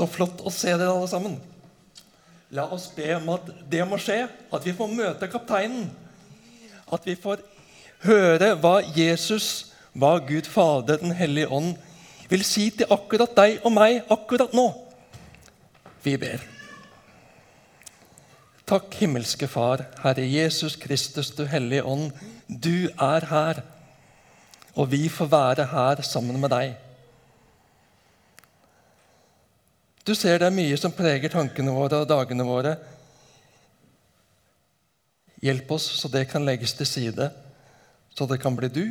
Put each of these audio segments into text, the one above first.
Så flott å se dere alle sammen. La oss be om at det må skje, at vi får møte kapteinen. At vi får høre hva Jesus, hva Gud Fader, Den hellige ånd, vil si til akkurat deg og meg akkurat nå. Vi ber. Takk, himmelske Far, Herre Jesus Kristus, du Hellige Ånd. Du er her, og vi får være her sammen med deg. Du ser det er mye som preger tankene våre og dagene våre. Hjelp oss så det kan legges til side, så det kan bli du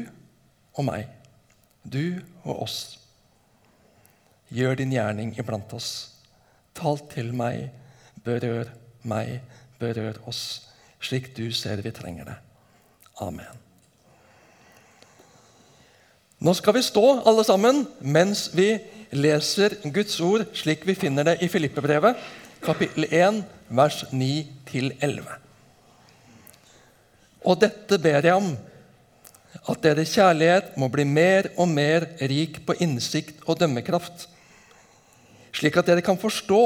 og meg. Du og oss. Gjør din gjerning iblant oss. Tal til meg, berør meg, berør oss, slik du ser vi trenger det. Amen. Nå skal vi stå, alle sammen, mens vi leser Guds ord slik vi finner det i Filippebrevet, kapittel 1, vers 9-11. Og dette ber jeg om, at deres kjærlighet må bli mer og mer rik på innsikt og dømmekraft, slik at dere kan forstå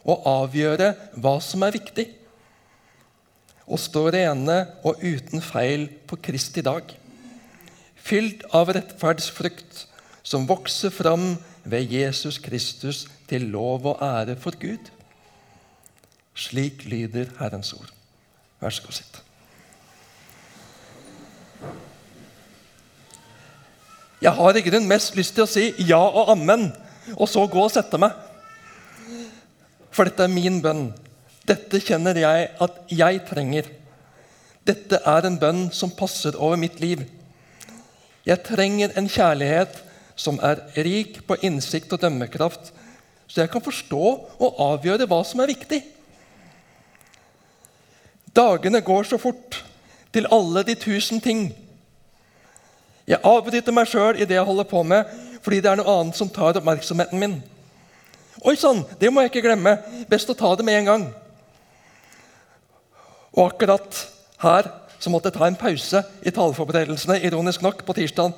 og avgjøre hva som er viktig, og stå rene og uten feil på Kristi dag, fylt av rettferdsfrukt som vokser fram ved Jesus Kristus til lov og ære for Gud. Slik lyder Herrens ord. Vær så god, sitt. Jeg har i grunnen mest lyst til å si ja og amen, og så gå og sette meg. For dette er min bønn. Dette kjenner jeg at jeg trenger. Dette er en bønn som passer over mitt liv. Jeg trenger en kjærlighet som er rik på innsikt og dømmekraft, så jeg kan forstå og avgjøre hva som er viktig. Dagene går så fort til alle de tusen ting. Jeg avbryter meg sjøl i det jeg holder på med, fordi det er noe annet som tar oppmerksomheten min. Oi sann, det må jeg ikke glemme. Best å ta det med en gang. Og akkurat her så måtte jeg ta en pause i taleforberedelsene, ironisk nok, på tirsdag.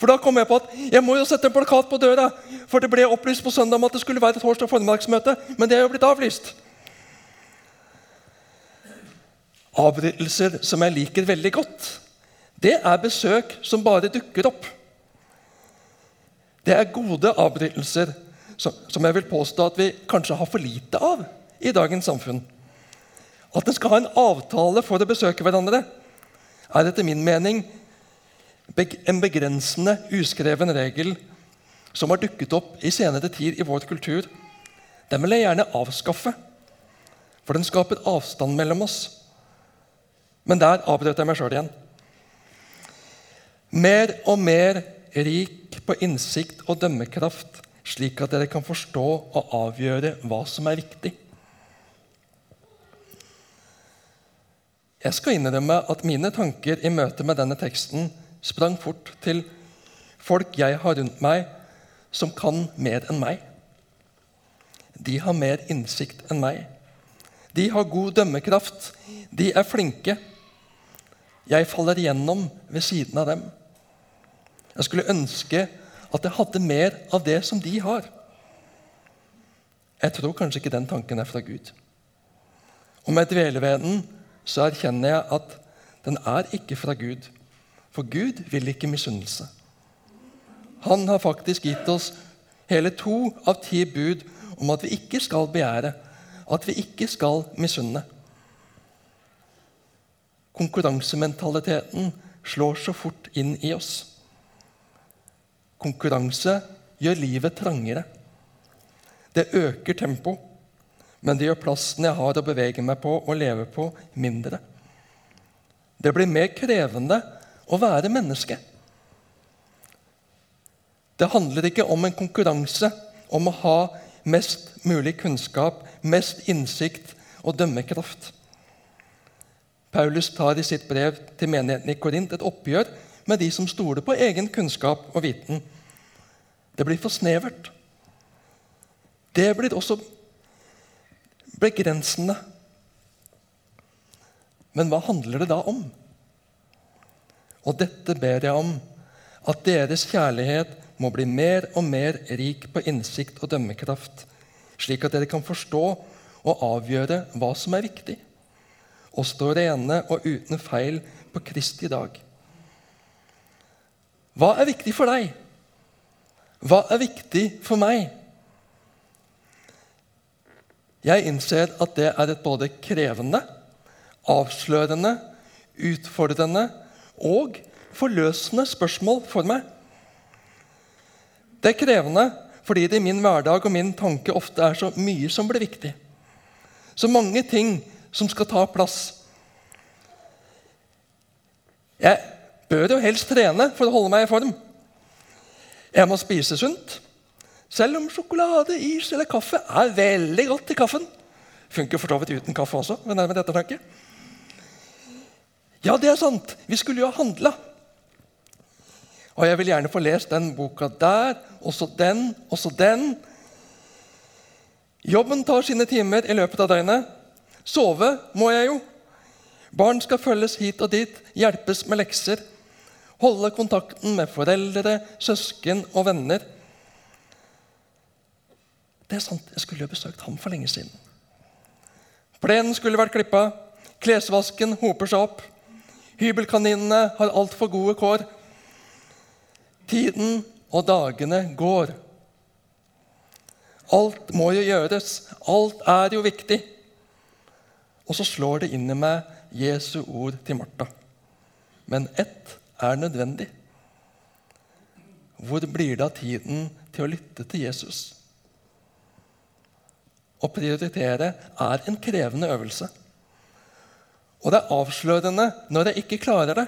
For da kom jeg på at jeg må jo sette en plakat på døra. For det ble opplyst på søndag om at det skulle være et torsdag formiddagsmøte, men det er jo blitt avlyst. Avbrytelser som jeg liker veldig godt, det er besøk som bare dukker opp. Det er gode avbrytelser som jeg vil påstå at vi kanskje har for lite av i dagens samfunn. At en skal ha en avtale for å besøke hverandre, er etter min mening en begrensende, uskreven regel som har dukket opp i senere tid i vår kultur, den vil jeg gjerne avskaffe. For den skaper avstand mellom oss. Men der avbrøt jeg meg sjøl igjen. Mer og mer rik på innsikt og dømmekraft, slik at dere kan forstå og avgjøre hva som er viktig. Jeg skal innrømme at mine tanker i møte med denne teksten sprang fort til folk jeg har rundt meg, som kan mer enn meg. De har mer innsikt enn meg. De har god dømmekraft. De er flinke. Jeg faller igjennom ved siden av dem. Jeg skulle ønske at jeg hadde mer av det som de har. Jeg tror kanskje ikke den tanken er fra Gud. Om jeg dveler ved den, så erkjenner jeg at den er ikke fra Gud. For Gud vil ikke misunnelse. Han har faktisk gitt oss hele to av ti bud om at vi ikke skal begjære, at vi ikke skal misunne. Konkurransementaliteten slår så fort inn i oss. Konkurranse gjør livet trangere. Det øker tempo, men det gjør plassen jeg har å bevege meg på og leve på, mindre. Det blir mer krevende å være menneske. Det handler ikke om en konkurranse om å ha mest mulig kunnskap, mest innsikt og dømmekraft. Paulus tar i sitt brev til menigheten i Korint et oppgjør med de som stoler på egen kunnskap og viten. Det blir for snevert. Det blir også begrensende. Men hva handler det da om? Og dette ber jeg om at deres kjærlighet må bli mer og mer rik på innsikt og dømmekraft, slik at dere kan forstå og avgjøre hva som er viktig, og stå rene og uten feil på Kristi dag. Hva er viktig for deg? Hva er viktig for meg? Jeg innser at det er et både krevende, avslørende, utfordrende og forløsende spørsmål for meg. Det er krevende fordi det i min hverdag og min tanke ofte er så mye som blir viktig. Så mange ting som skal ta plass. Jeg bør jo helst trene for å holde meg i form. Jeg må spise sunt. Selv om sjokolade, is eller kaffe er veldig godt i kaffen. Funker for så vidt uten kaffe også. ved nærmere ettertanke. Ja, det er sant. Vi skulle jo ha handla. Og jeg vil gjerne få lest den boka der, også den, også den. Jobben tar sine timer i løpet av døgnet. Sove må jeg jo. Barn skal følges hit og dit, hjelpes med lekser. Holde kontakten med foreldre, søsken og venner. Det er sant, Jeg skulle jo besøkt ham for lenge siden. Plenen skulle vært klippa, klesvasken hoper seg opp. Hybelkaninene har altfor gode kår. Tiden og dagene går. Alt må jo gjøres. Alt er jo viktig. Og så slår det inn i meg Jesu ord til Martha. Men ett er nødvendig. Hvor blir det av tiden til å lytte til Jesus? Å prioritere er en krevende øvelse. Og det er avslørende når jeg ikke klarer det.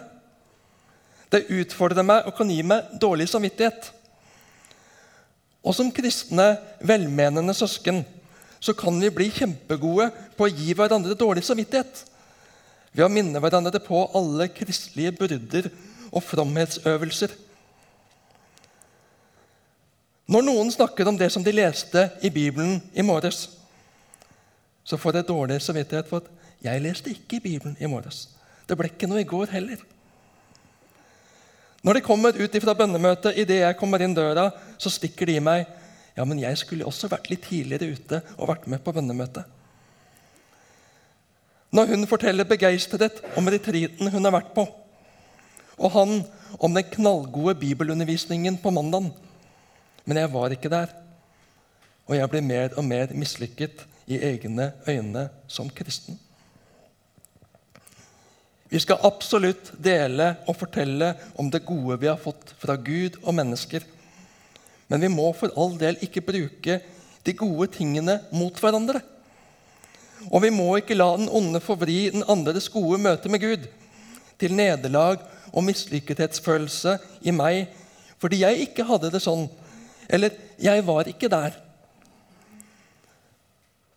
Det utfordrer meg og kan gi meg dårlig samvittighet. Og som kristne, velmenende søsken så kan vi bli kjempegode på å gi hverandre dårlig samvittighet ved å minne hverandre på alle kristelige byrder og fromhetsøvelser. Når noen snakker om det som de leste i Bibelen i morges, så får jeg dårlig samvittighet for at jeg leste ikke Bibelen i morges. Det ble ikke noe i går heller. Når de kommer ut fra bønnemøtet, idet jeg kommer inn døra, så stikker de i meg. Ja, men jeg skulle også vært litt tidligere ute og vært med på bønnemøtet. Når hun forteller begeistret om retriten hun har vært på, og han om den knallgode bibelundervisningen på mandag. Men jeg var ikke der, og jeg blir mer og mer mislykket i egne øyne som kristen. Vi skal absolutt dele og fortelle om det gode vi har fått fra Gud og mennesker. Men vi må for all del ikke bruke de gode tingene mot hverandre. Og vi må ikke la den onde forvri den andres gode møte med Gud til nederlag og mislykkethetsfølelse i meg fordi jeg ikke hadde det sånn, eller jeg var ikke der.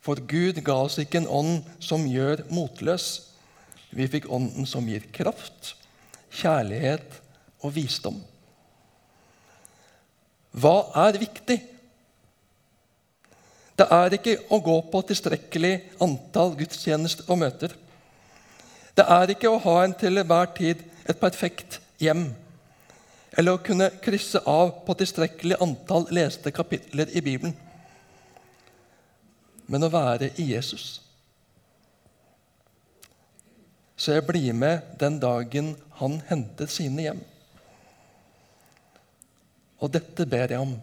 For Gud ga oss ikke en ånd som gjør motløs. Vi fikk ånden som gir kraft, kjærlighet og visdom. Hva er viktig? Det er ikke å gå på tilstrekkelig antall gudstjenester og møter. Det er ikke å ha en til enhver tid et perfekt hjem, eller å kunne krysse av på tilstrekkelig antall leste kapitler i Bibelen men å være i Jesus. Så jeg blir med den dagen han henter sine hjem. Og dette ber jeg om,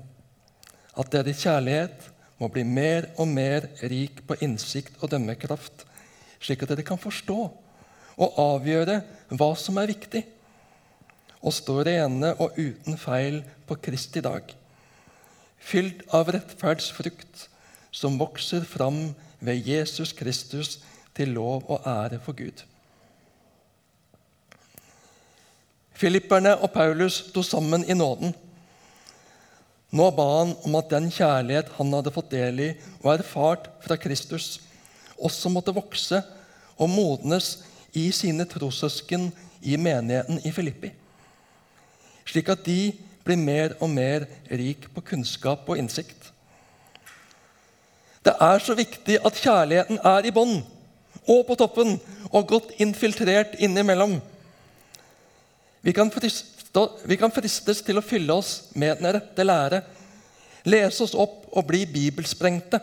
at deres kjærlighet må bli mer og mer rik på innsikt og dømmekraft, slik at dere kan forstå og avgjøre hva som er viktig, og stå rene og uten feil på Kristi dag, fylt av rettferdsfrukt som vokser fram ved Jesus Kristus til lov og ære for Gud. Filipperne og Paulus sto sammen i nåden. Nå ba han om at den kjærlighet han hadde fått del i og erfart fra Kristus, også måtte vokse og modnes i sine trossøsken i menigheten i Filippi, slik at de blir mer og mer rik på kunnskap og innsikt. Det er så viktig at kjærligheten er i bånn og på toppen og godt infiltrert innimellom. Vi kan fristes til å fylle oss med den rette lære, lese oss opp og bli bibelsprengte.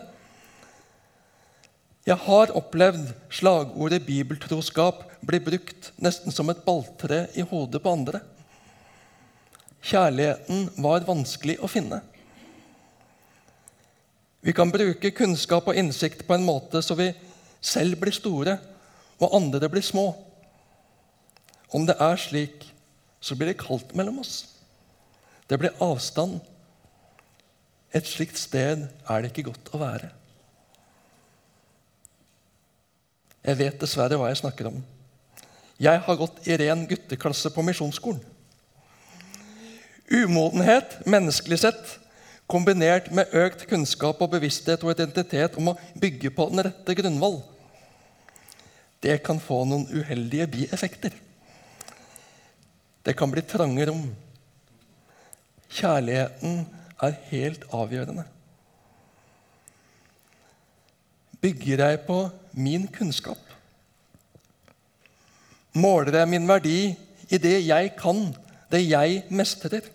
Jeg har opplevd slagordet bibeltroskap bli brukt nesten som et balltre i hodet på andre. Kjærligheten var vanskelig å finne. Vi kan bruke kunnskap og innsikt på en måte så vi selv blir store og andre blir små. Om det er slik, så blir det kaldt mellom oss. Det blir avstand. Et slikt sted er det ikke godt å være. Jeg vet dessverre hva jeg snakker om. Jeg har gått i ren gutteklasse på misjonsskolen. Umodenhet, menneskelig sett, kombinert med økt kunnskap og bevissthet og identitet om å bygge på den rette grunnvoll, det kan få noen uheldige bieffekter. Det kan bli trange rom. Kjærligheten er helt avgjørende. Bygger jeg på min kunnskap? Måler jeg min verdi i det jeg kan, det jeg mestrer?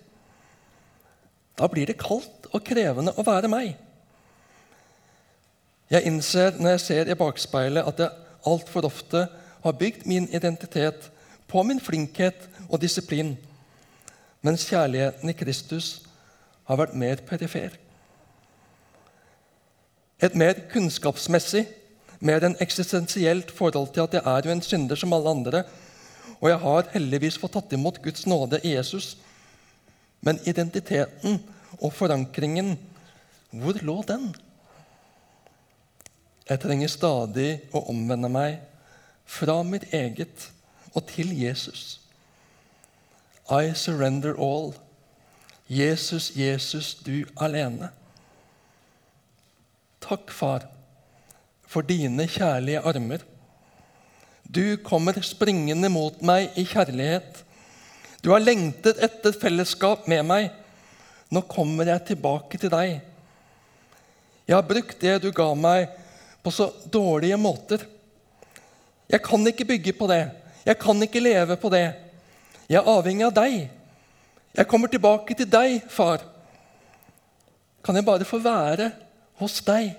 Da blir det kaldt og krevende å være meg. Jeg innser når jeg ser i bakspeilet, at jeg altfor ofte har bygd min identitet på min flinkhet og disiplin, mens kjærligheten i Kristus har vært mer perifer. Et mer kunnskapsmessig, mer enn eksistensielt forhold til at jeg er jo en synder som alle andre, og jeg har heldigvis fått tatt imot Guds nåde i Jesus. Men identiteten og forankringen, hvor lå den? Jeg trenger stadig å omvende meg fra mitt eget og til Jesus. I surrender all. Jesus, Jesus, du alene. Takk, Far, for dine kjærlige armer. Du kommer springende mot meg i kjærlighet. Du har lengtet etter fellesskap med meg. Nå kommer jeg tilbake til deg. Jeg har brukt det du ga meg, på så dårlige måter. Jeg kan ikke bygge på det. Jeg kan ikke leve på det. Jeg er avhengig av deg. Jeg kommer tilbake til deg, far. Kan jeg bare få være hos deg?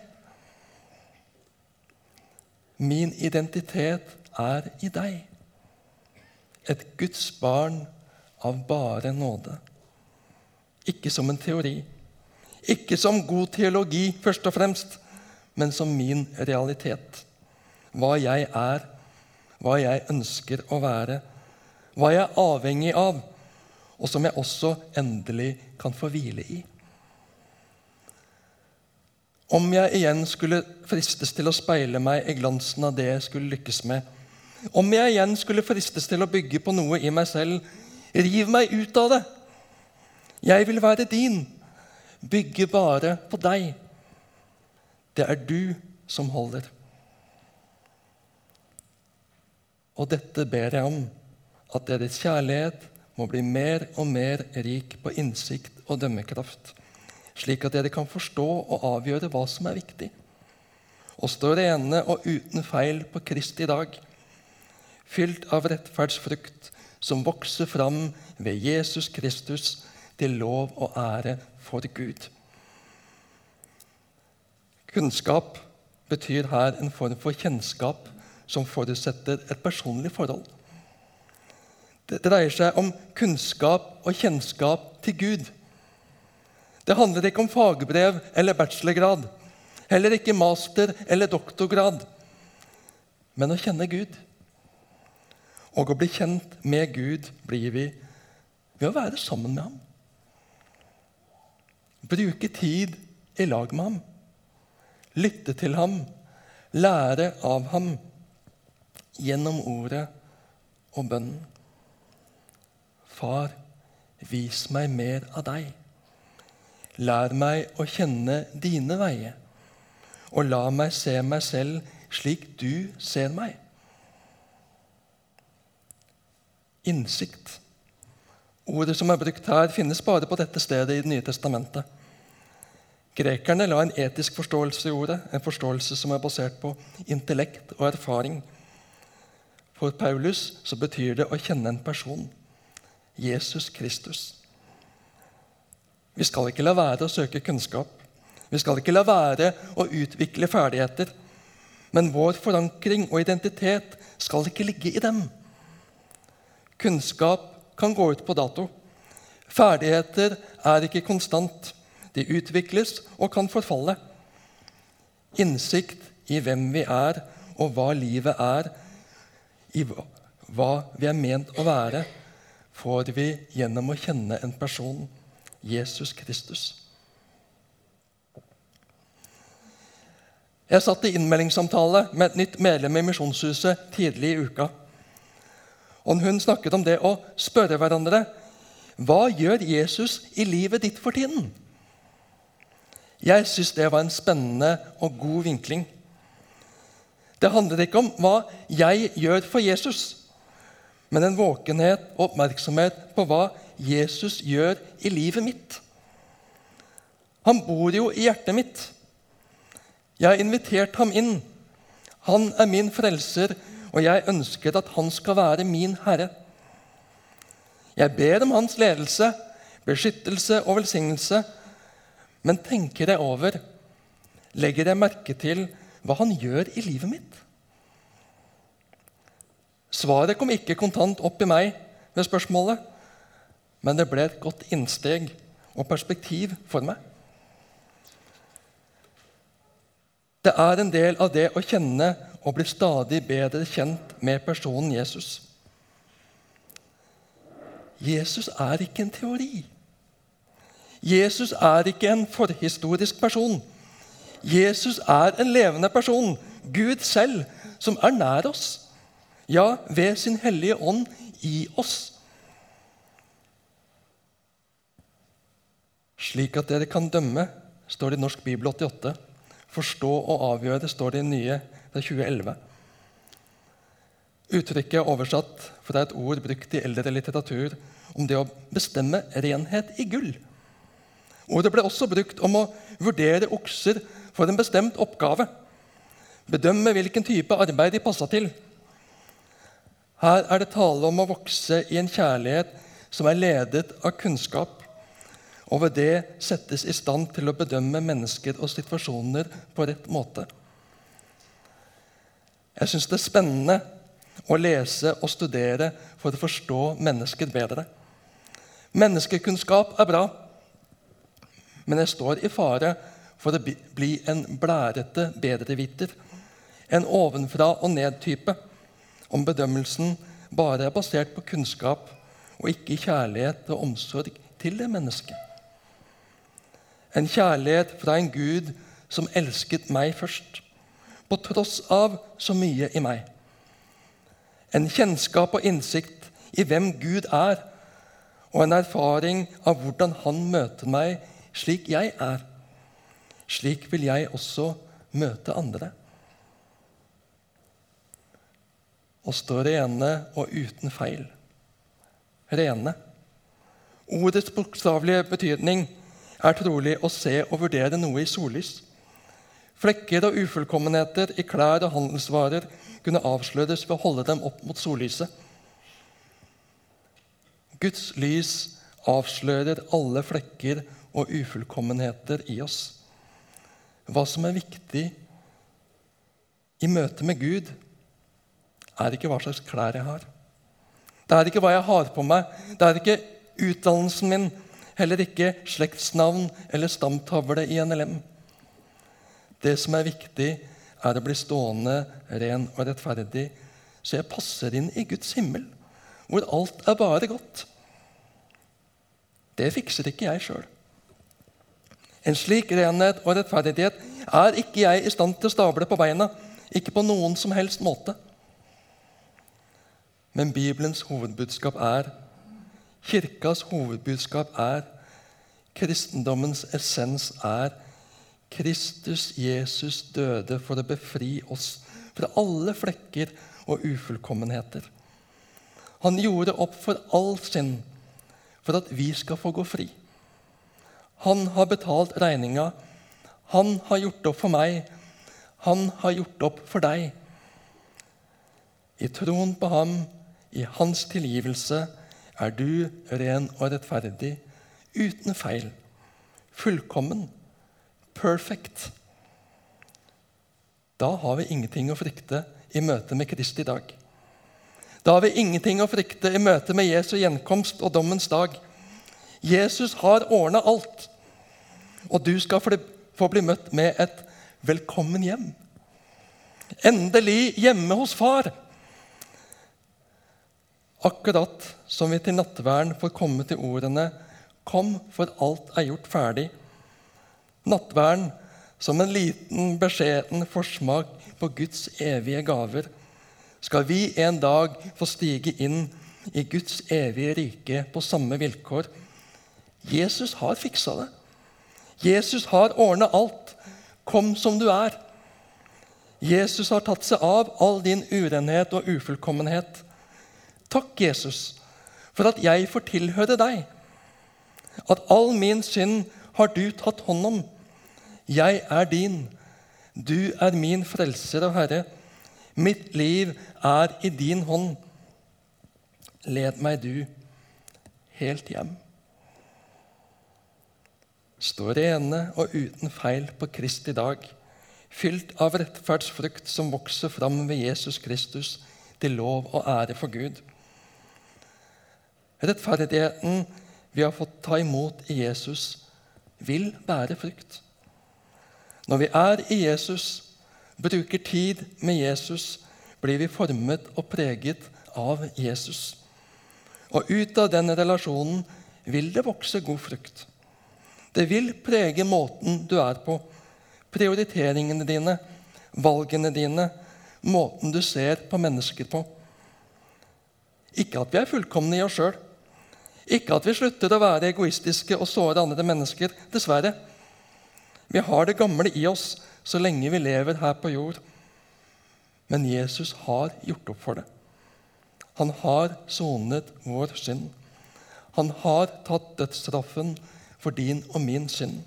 Min identitet er i deg. Et Guds barn av bare nåde. Ikke som en teori. Ikke som god teologi, først og fremst, men som min realitet. Hva jeg er, hva jeg ønsker å være, hva jeg er avhengig av, og som jeg også endelig kan få hvile i. Om jeg igjen skulle fristes til å speile meg i glansen av det jeg skulle lykkes med, om jeg igjen skulle fristes til å bygge på noe i meg selv, riv meg ut av det! Jeg vil være din. Bygge bare på deg. Det er du som holder. Og dette ber jeg om, at deres kjærlighet må bli mer og mer rik på innsikt og dømmekraft, slik at dere kan forstå og avgjøre hva som er viktig, og stå rene og uten feil på Kristi dag, fylt av rettferdsfrukt som vokser fram ved Jesus Kristus, til lov og ære for Gud. Kunnskap betyr her en form for kjennskap som forutsetter et personlig forhold. Det dreier seg om kunnskap og kjennskap til Gud. Det handler ikke om fagbrev eller bachelorgrad, heller ikke master- eller doktorgrad, men å kjenne Gud. Og å bli kjent med Gud blir vi ved å være sammen med ham. Bruke tid i lag med ham. Lytte til ham. Lære av ham gjennom ordet og bønnen. Far, vis meg mer av deg. Lær meg å kjenne dine veier, og la meg se meg selv slik du ser meg. Innsikt. Ordet som er brukt her, finnes bare på dette stedet i Det nye testamentet. Grekerne la en etisk forståelse i ordet, en forståelse som er basert på intellekt og erfaring. For Paulus så betyr det å kjenne en person. Jesus Kristus. Vi skal ikke la være å søke kunnskap. Vi skal ikke la være å utvikle ferdigheter. Men vår forankring og identitet skal ikke ligge i dem. Kunnskap kan gå ut på dato. Ferdigheter er ikke konstant. De utvikles og kan forfalle. Innsikt i hvem vi er, og hva livet er, i hva vi er ment å være, får vi gjennom å kjenne en person, Jesus Kristus. Jeg satt i innmeldingssamtale med et nytt medlem i Misjonshuset tidlig i uka. Og Hun snakket om det å spørre hverandre hva gjør Jesus i livet ditt for tiden? Jeg syns det var en spennende og god vinkling. Det handler ikke om hva jeg gjør for Jesus, men en våkenhet og oppmerksomhet på hva Jesus gjør i livet mitt. Han bor jo i hjertet mitt. Jeg har invitert ham inn. Han er min frelser, og jeg ønsker at han skal være min herre. Jeg ber om hans ledelse, beskyttelse og velsignelse, men tenker jeg over, legger jeg merke til hva han gjør i livet mitt? Svaret kom ikke kontant opp i meg ved spørsmålet, men det ble et godt innsteg og perspektiv for meg. Det er en del av det å kjenne og bli stadig bedre kjent med personen Jesus. Jesus er ikke en teori. Jesus er ikke en forhistorisk person. Jesus er en levende person, Gud selv, som er nær oss. Ja, ved sin hellige ånd i oss. Slik at dere kan dømme, står det i Norsk Bibel 88. Forstå og avgjøre, står det i nye fra 2011. Uttrykket er oversatt fra et ord brukt i eldre litteratur om det å bestemme renhet i gull. Ordet ble også brukt om å vurdere okser for en bestemt oppgave. Bedømme hvilken type arbeid de passa til. Her er det tale om å vokse i en kjærlighet som er ledet av kunnskap, og ved det settes i stand til å bedømme mennesker og situasjoner på rett måte. Jeg syns det er spennende å lese og studere for å forstå mennesker bedre. Menneskekunnskap er bra, men jeg står i fare for å bli en blærete bedreviter, en ovenfra-og-ned-type, om bedømmelsen bare er basert på kunnskap og ikke kjærlighet og omsorg til det mennesket. En kjærlighet fra en Gud som elsket meg først, på tross av så mye i meg. En kjennskap og innsikt i hvem Gud er, og en erfaring av hvordan Han møter meg slik jeg er. Slik vil jeg også møte andre. Å stå rene og uten feil. Rene. Ordets bokstavelige betydning er trolig å se og vurdere noe i sollys. Flekker og ufullkommenheter i klær og handelsvarer kunne avsløres ved å holde dem opp mot sollyset. Guds lys avslører alle flekker og ufullkommenheter i oss. Hva som er viktig i møte med Gud, er ikke hva slags klær jeg har. Det er ikke hva jeg har på meg, det er ikke utdannelsen min, heller ikke slektsnavn eller stamtavle i NLM. Det som er viktig, er å bli stående ren og rettferdig, så jeg passer inn i Guds himmel, hvor alt er bare godt. Det fikser ikke jeg sjøl. En slik renhet og rettferdighet er ikke jeg i stand til å stable på beina. Ikke på noen som helst måte. Men Bibelens hovedbudskap er, Kirkas hovedbudskap er, kristendommens essens er Kristus Jesus døde for å befri oss fra alle flekker og ufullkommenheter. Han gjorde opp for all synd for at vi skal få gå fri. Han har betalt regninga. Han har gjort opp for meg. Han har gjort opp for deg. I troen på ham, i hans tilgivelse, er du ren og rettferdig, uten feil, fullkommen, perfect. Da har vi ingenting å frykte i møte med Krist i dag. Da har vi ingenting å frykte i møte med Jesu gjenkomst og dommens dag. Jesus har ordna alt, og du skal få bli møtt med et 'velkommen hjem'. Endelig hjemme hos far. Akkurat som vi til nattverden får komme til ordene 'Kom, for alt er gjort ferdig'. Nattverden som en liten, beskjeden forsmak på Guds evige gaver skal vi en dag få stige inn i Guds evige rike på samme vilkår. Jesus har fiksa det. Jesus har ordna alt. Kom som du er. Jesus har tatt seg av all din urenhet og ufullkommenhet. Takk, Jesus, for at jeg får tilhøre deg. At all min synd har du tatt hånd om. Jeg er din. Du er min frelser og herre. Mitt liv er i din hånd. Led meg, du, helt hjem. Stå rene og uten feil på Kristi dag, fylt av rettferdsfrukt som vokser fram ved Jesus Kristus, til lov og ære for Gud. Rettferdigheten vi har fått ta imot i Jesus, vil bære frukt. Når vi er i Jesus, bruker tid med Jesus, blir vi formet og preget av Jesus. Og ut av den relasjonen vil det vokse god frukt. Det vil prege måten du er på, prioriteringene dine, valgene dine, måten du ser på mennesker på. Ikke at vi er fullkomne i oss sjøl. Ikke at vi slutter å være egoistiske og såre andre mennesker. Dessverre. Vi har det gamle i oss så lenge vi lever her på jord. Men Jesus har gjort opp for det. Han har sonet vår synd. Han har tatt dødsstraffen for din og min synd.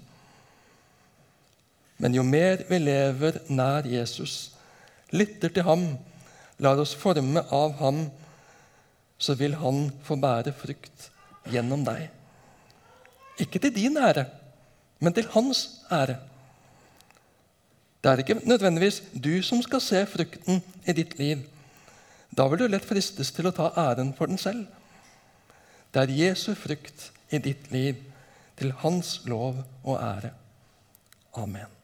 Men jo mer vi lever nær Jesus, lytter til ham, lar oss forme av ham, så vil han få bære frukt gjennom deg. Ikke til din ære, men til hans ære. Det er ikke nødvendigvis du som skal se frukten i ditt liv. Da vil du lett fristes til å ta æren for den selv. Det er Jesu frukt i ditt liv til hans lov og ære. Amen.